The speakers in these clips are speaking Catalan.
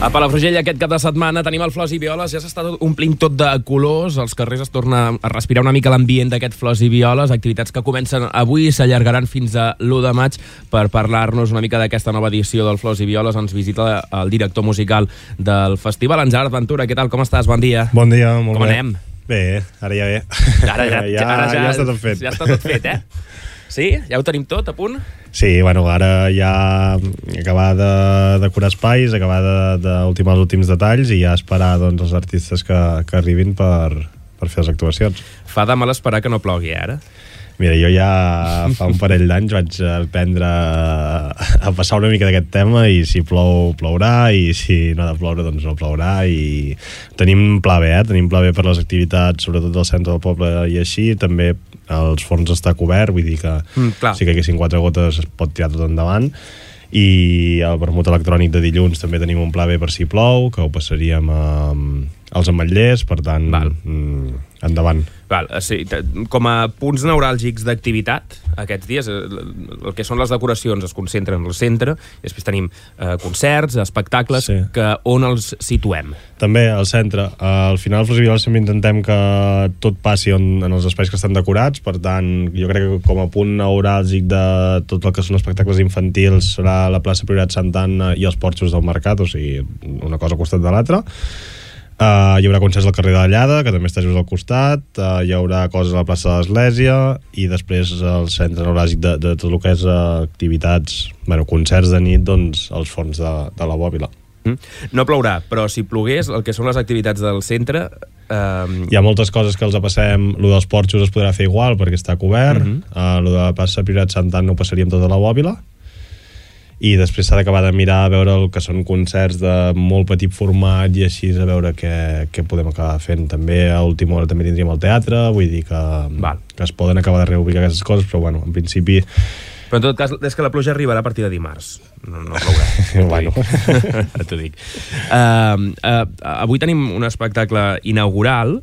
A Palafrugell aquest cap de setmana tenim el Flors i Violes, ja s'està omplint tot de colors, als carrers es torna a respirar una mica l'ambient d'aquest Flors i Violes, activitats que comencen avui i s'allargaran fins a l'1 de maig per parlar-nos una mica d'aquesta nova edició del Flors i Violes. Ens visita el director musical del festival, en Gerard Ventura. Què tal, com estàs? Bon dia. Bon dia, molt Com bé. anem? Bé, ara ja bé. Ara ja, ja, ara ja, està tot fet. Ja està tot fet, eh? Sí? Ja ho tenim tot a punt? Sí, bueno, ara ja acabar de decorar espais, acabar d'ultimar els últims detalls i ja esperar doncs, els artistes que, que arribin per, per fer les actuacions. Fa de mal esperar que no plogui, eh, ara. Mira, jo ja fa un parell d'anys vaig aprendre a passar una mica d'aquest tema i si plou, plourà i si no ha de ploure, doncs no plourà i tenim pla B, eh? tenim pla B per les activitats, sobretot del centre del poble i així, també els forns està cobert, vull dir que Mm, clar. si caiguessin quatre gotes es pot tirar tot endavant i el vermut electrònic de dilluns també tenim un pla B per si plou, que ho passaríem a, als ametllers, per tant, Val. mm, endavant. Val, eh, sí, com a punts neuràlgics d'activitat, aquests dies, eh, el que són les decoracions es concentren al centre, i després tenim eh, concerts, espectacles, Sí. que on els situem? També al centre. Al final, Flors i Violes sempre intentem que tot passi on, en els espais que estan decorats, per tant, jo crec que com a punt neuràlgic de tot el que són espectacles infantils serà la plaça Priorat Santa Anna i els porxos del mercat, o sigui, una cosa al costat de l'altra. Uh, hi haurà concerts al carrer de la Llada, que també està just al costat, uh, hi haurà coses a la plaça de l'Església i després el centre neuràgic de, de tot el que és uh, activitats, bueno, concerts de nit, doncs, als forns de, de la Bòbila. Mm? No plourà, però si plogués, el que són les activitats del centre... Eh, Hi ha moltes coses que els passem, lo dels porxos es podrà fer igual perquè està cobert, mm -hmm. uh, lo de la plaça Priorat Santan no ho passaríem tota la bòbila, i després s'ha d'acabar de mirar a veure el que són concerts de molt petit format i així a veure què, què podem acabar fent. També a última hora també tindríem el teatre, vull dir que, Val. que es poden acabar de reubicar aquestes coses, però bueno, en principi però en tot cas, és que la pluja arribarà a partir de dimarts. No, no plourà. Bueno. T'ho dic. Uh, uh, avui tenim un espectacle inaugural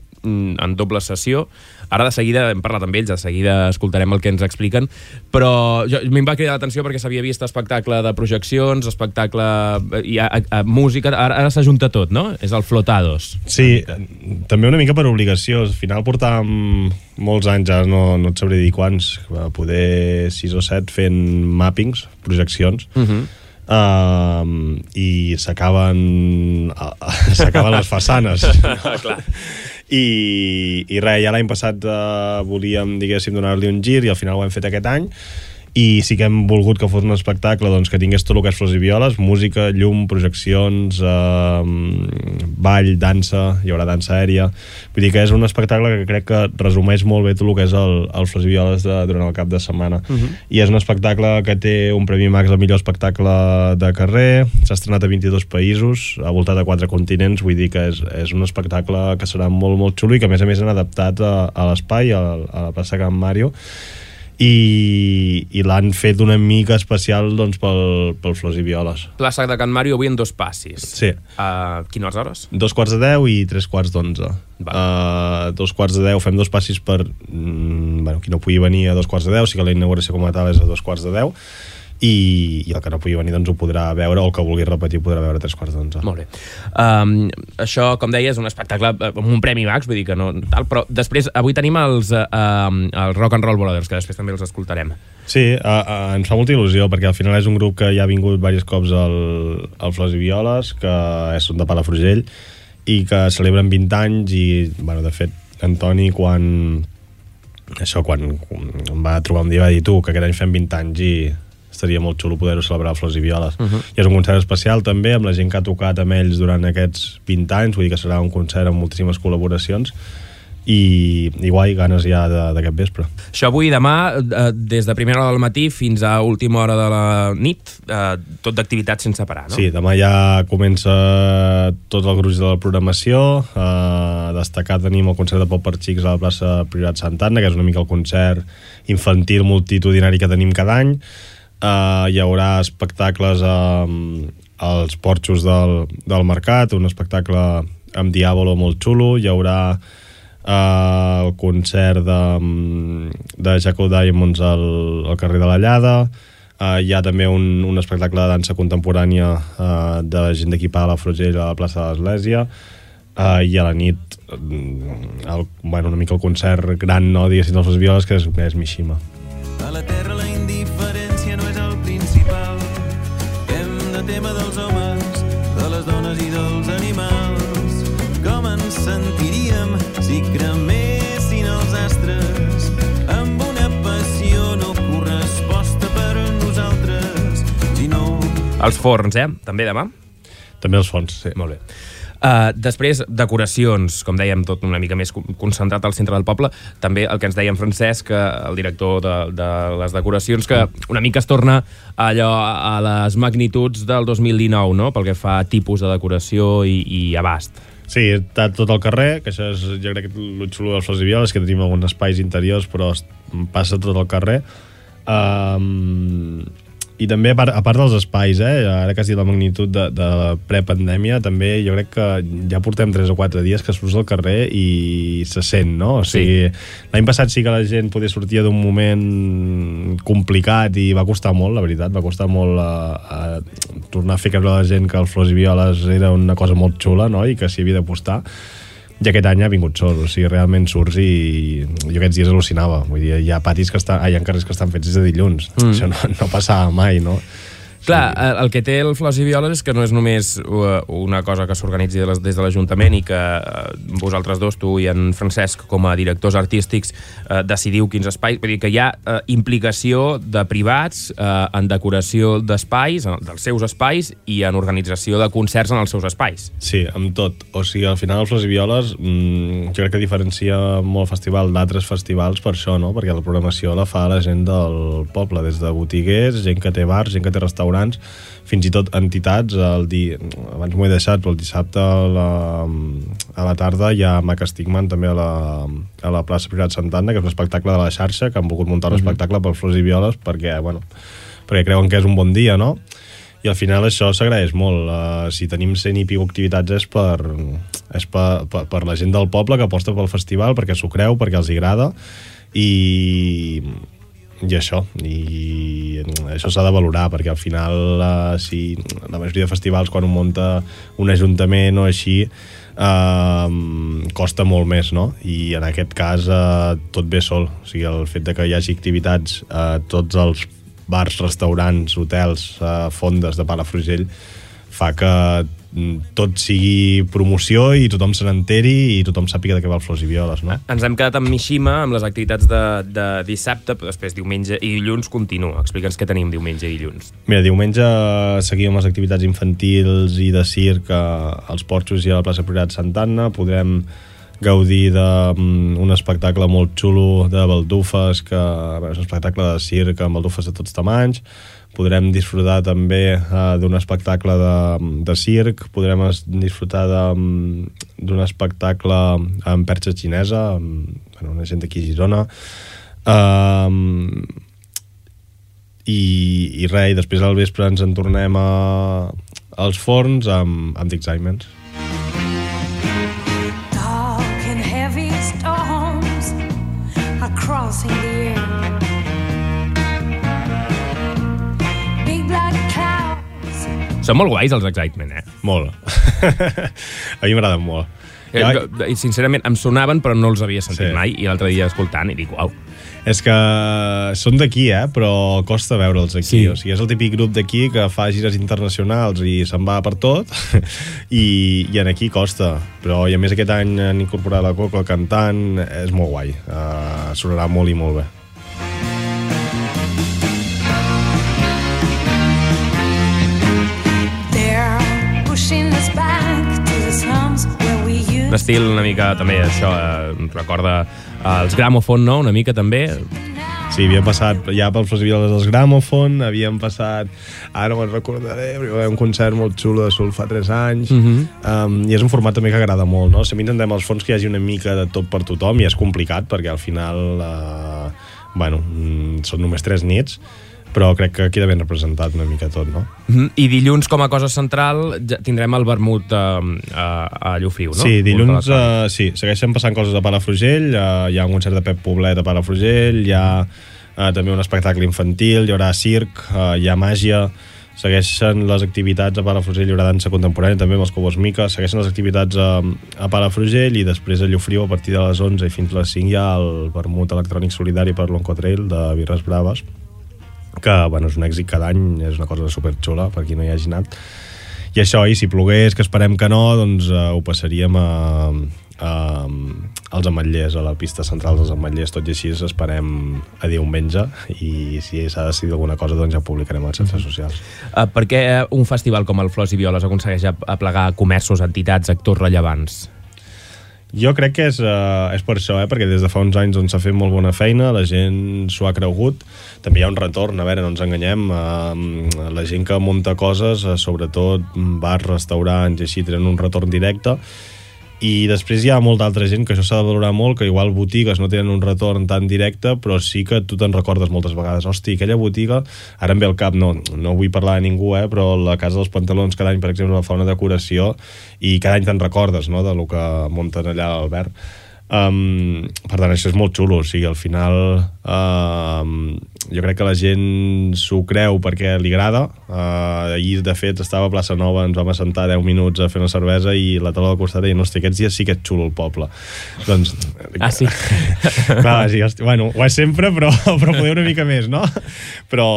en doble sessió. Ara de seguida hem parlat amb ells, de seguida escoltarem el que ens expliquen, però jo, a mi em va cridar l'atenció perquè s'havia vist espectacle de projeccions, espectacle eh, i a, a, a música, ara, ara s'ajunta tot, no? És el Flotados. Sí, també una mica per obligació. Al final portàvem molts anys, ara no, no et sabré dir quants, va poder 6 o 7 fent mappings, projeccions, Uh -huh. um, i s'acaben s'acaben les façanes. Clar. I, i res, ja l'any passat uh, volíem, diguéssim, donar-li un gir i al final ho hem fet aquest any i sí que hem volgut que fos un espectacle doncs, que tingués tot el que és flors i violes, música, llum, projeccions, eh, ball, dansa, hi haurà dansa aèria. Vull dir que és un espectacle que crec que resumeix molt bé tot el que és el, el flors i violes de, durant el cap de setmana. Uh -huh. I és un espectacle que té un Premi Max al millor espectacle de carrer, s'ha estrenat a 22 països, ha voltat a 4 continents, vull dir que és, és un espectacle que serà molt, molt xulo i que a més a més han adaptat a, a l'espai, a, a la plaça Can Mario, i, i l'han fet una mica especial doncs, pel, pel Flors i Violes. Plaça de Can Mario avui en dos passis. Sí. A quines hores? Dos quarts de deu i tres quarts d'onze. Uh, dos quarts de deu, fem dos passis per... Mm, bueno, qui no pugui venir a dos quarts de deu, sí que la inauguració com a tal és a dos quarts de deu, i, i el que no pugui venir doncs ho podrà veure, o el que vulgui repetir ho podrà veure a tres quarts d'onze. Molt bé. Um, això, com deia, és un espectacle eh, amb un premi Max, vull dir que no tal, però després, avui tenim els, uh, um, els Rock and Roll Brothers, que després també els escoltarem. Sí, uh, uh, ens fa molta il·lusió perquè al final és un grup que ja ha vingut diversos cops al, al Flors i Violes que és de Palafrugell i que celebren 20 anys i, bueno, de fet, Antoni quan això, quan em va trobar un dia va dir tu, que aquest any fem 20 anys i estaria molt xulo poder-ho celebrar a Flors i Violes. Uh -huh. I és un concert especial també amb la gent que ha tocat amb ells durant aquests 20 anys, vull dir que serà un concert amb moltíssimes col·laboracions i, i guai, ganes ja d'aquest vespre. Això avui i demà, eh, des de primera hora del matí fins a última hora de la nit, eh, tot d'activitat sense parar, no? Sí, demà ja comença tot el gruix de la programació. Uh, destacar tenim el concert de pop per xics a la plaça Priorat Santana, que és una mica el concert infantil multitudinari que tenim cada any. Uh, hi haurà espectacles um, als porxos del, del mercat, un espectacle amb Diàbolo molt xulo. Hi haurà uh, el concert de, de Jaco Diamonds al, al carrer de la Llada, Uh, hi ha també un, un espectacle de dansa contemporània uh, de gent d'aquí a la Frugell a la plaça de l'Església uh, i a la nit el, bueno, una mica el concert gran no, diguéssim, dels Violes que és, és Mishima A la Terra dones i dels animals. Com ens sentiríem si cremessin els astres amb una passió no corresposta per nosaltres? Si no Els forns, eh? També demà? també els fons, sí. Molt bé. Uh, després, decoracions, com dèiem, tot una mica més con- concentrat al centre del poble. També el que ens deia en Francesc, que el director de, de les decoracions, que una mica es torna allò a les magnituds del 2019, no?, pel que fa a tipus de decoració i, i abast. Sí, està tot el carrer, que això és, jo crec que el xulo dels Flors i Violes, que tenim alguns espais interiors, però passa tot el carrer. Um, I també, a part, a part dels espais, eh, ara que has dit la magnitud de, de la prepandèmia, també jo crec que ja portem 3 o 4 dies que surts al carrer i se sent, no? O sigui, l'any passat sí que la gent podia sortir d'un moment complicat i va costar molt, la veritat, va costar molt a, a tornar a fer creure a la gent que el Flors i Violes era una cosa molt xula, no?, i que s'hi havia d'apostar i aquest any ha vingut sol, o sigui, realment surts i jo aquests dies al·lucinava vull dir, hi ha patis que estan, ah, hi ha carrers que estan fets des de dilluns, mm. això no, no passava mai no? Clar, eh, el que té el Flors i Violes és que no és només uh, una cosa que s'organitzi des de l'Ajuntament i que uh, vosaltres dos, tu i en Francesc, com a directors artístics, uh, decidiu quins espais... Vull dir que hi ha implicació de privats en decoració d'espais, dels seus espais, i en organització de concerts en els seus espais. Sí, amb tot. O sigui, al final els Flors i Violes jo crec que diferencia molt el festival d'altres festivals per això, no? Perquè la programació la fa la gent del poble, des de botiguers, gent que té bars, gent que té restaurants, fins i tot entitats. El di... Abans m'ho he deixat, però el dissabte a la, a la tarda hi ha Mac Stigman també a la, a la plaça Privat Santana, que és un espectacle de la xarxa, que han volgut muntar un espectacle per Flors i Violes perquè, bueno, perquè creuen que és un bon dia, no? i al final això s'agraeix molt uh, si tenim 100 i pico activitats és per, és per, per, per la gent del poble que aposta pel festival perquè s'ho creu, perquè els agrada i, i això i això s'ha de valorar perquè al final uh, si la majoria de festivals quan ho munta un ajuntament o així uh, costa molt més no? i en aquest cas uh, tot ve sol o sigui, el fet de que hi hagi activitats a uh, tots els bars, restaurants, hotels, uh, fondes de Palafrugell fa que mm, tot sigui promoció i tothom se n'enteri i tothom sàpiga de què va el Flors i Violes, no? Ens hem quedat amb Mishima, amb les activitats de, de dissabte, però després diumenge i dilluns continua. Explica'ns què tenim diumenge i dilluns. Mira, diumenge seguim amb les activitats infantils i de circ als Porxos i a la plaça Privat Santa Anna. Podrem gaudir d'un espectacle molt xulo de baldufes, que és un espectacle de circ amb baldufes de tots tamanys. Podrem disfrutar també uh, d'un espectacle de, de circ, podrem disfrutar de- d'un espectacle amb perxa xinesa, amb bueno, una gent d'aquí a Girona. Um, i, i res, i després al vespre ens en tornem a, als forns amb, amb The Excitements. Són molt guais els Excitement, eh? Molt. a mi m'agraden molt. Eh, Ja, I sincerament em sonaven però no els havia sentit Sí. mai i l'altre dia escoltant i dic, uau. és que són d'aquí, eh? però costa veure'ls aquí. Sí. O sigui, és el típic grup d'aquí que fa gires internacionals i se'n va per tot i, i en aquí costa. Però i a més aquest any han incorporat la Coco cantant, és molt guai. Uh, sonarà molt i molt bé. Where we Un used estil una mica també això, eh, recorda els Gramofon, no? Una mica també. Sí, havíem passat ja pels festivals dels Gramofon, havíem passat, ara no me'n recordaré, haver un concert molt xulo de Soul fa 3 anys, uh -huh. um, i és un format també que agrada molt, no? Si intentem als fons que hi hagi una mica de tot per tothom, i és complicat, perquè al final, uh, bueno, mm, són només 3 nits, però crec que queda ben representat una mica tot, no? Mhm. I dilluns, com a cosa central, ja tindrem el vermut eh, a, a Llofriu, no? Sí, dilluns, de uh, sí, segueixen passant coses a Palafrugell, uh, hi ha un concert de Pep Poblet a Palafrugell, hi ha uh, també un espectacle infantil, hi haurà circ, uh, hi ha màgia, segueixen les activitats a Palafrugell, hi haurà dansa contemporània també amb els Cobos Mica, segueixen les activitats a, a Palafrugell i després a Llofriu a partir de les 11 i fins a les 5 hi ha el vermut electrònic solidari per l'Oncotrail de Birres Braves que bueno, és un èxit cada any, és una cosa superxula per qui no hi hagi anat i això, i si plogués, que esperem que no doncs uh, ho passaríem a, a, als ametllers, a la pista central dels ametllers, tot i així esperem a diumenge i si s'ha decidit alguna cosa doncs ja publicarem a les xarxes socials. Uh, per què un festival com el Flors i Violes aconsegueix ap- aplegar comerços, entitats, actors rellevants? Jo crec que és, uh, és per això, eh? perquè des de fa uns anys doncs, s'ha fet molt bona feina, la gent s'ho ha cregut, també hi ha un retorn, a veure, no ens enganyem, uh, la gent que munta coses, uh, sobretot bars, restaurants i així, tenen un retorn directe, i després hi ha molta altra gent que això s'ha de valorar molt, que igual botigues no tenen un retorn tan directe, però sí que tu te'n recordes moltes vegades, hosti, aquella botiga ara em ve al cap, no, no vull parlar de ningú eh, però la Casa dels Pantalons cada any per exemple fa una decoració i cada any te'n recordes no, de lo que munten allà a l'Albert Um, per tant, això és molt xulo, o sigui, al final um, jo crec que la gent s'ho creu perquè li agrada. Uh, ahir, de fet, estava a Plaça Nova, ens vam assentar 10 minuts a fer una cervesa i la taula del costat deia, hosti, aquests dies sí que és xulo el poble. Doncs... Ah, sí? Clar, sí, hosti, bueno, ho és sempre, però, però poder una mica més, no? Però,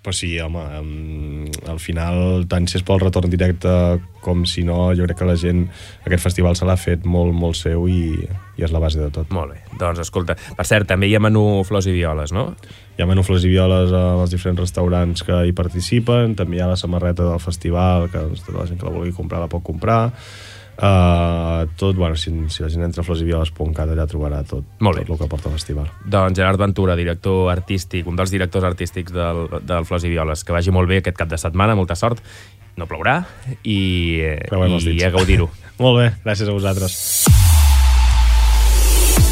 però sí, home, um, al final, tant si és pel retorn directe com si no, jo crec que la gent, aquest festival se l'ha fet molt, molt seu i, i és la base de tot. Molt bé. Doncs, escolta, per cert, també hi ha menú flors i violes, no? Hi ha menú flors i violes als diferents restaurants que hi participen, també hi ha la samarreta del festival, que doncs, tota la gent que la vulgui comprar la pot comprar, Uh, tot, bueno, si, si la gent entra a florsivioles.cat allà trobarà tot, Molt bé. tot el que porta el festival. Doncs Gerard Ventura, director artístic, un dels directors artístics del, del Flors i Violes. Que vagi molt bé aquest cap de setmana, molta sort. No plourà i, Creuem i dits. a gaudir-ho. Molt bé, gràcies a vosaltres.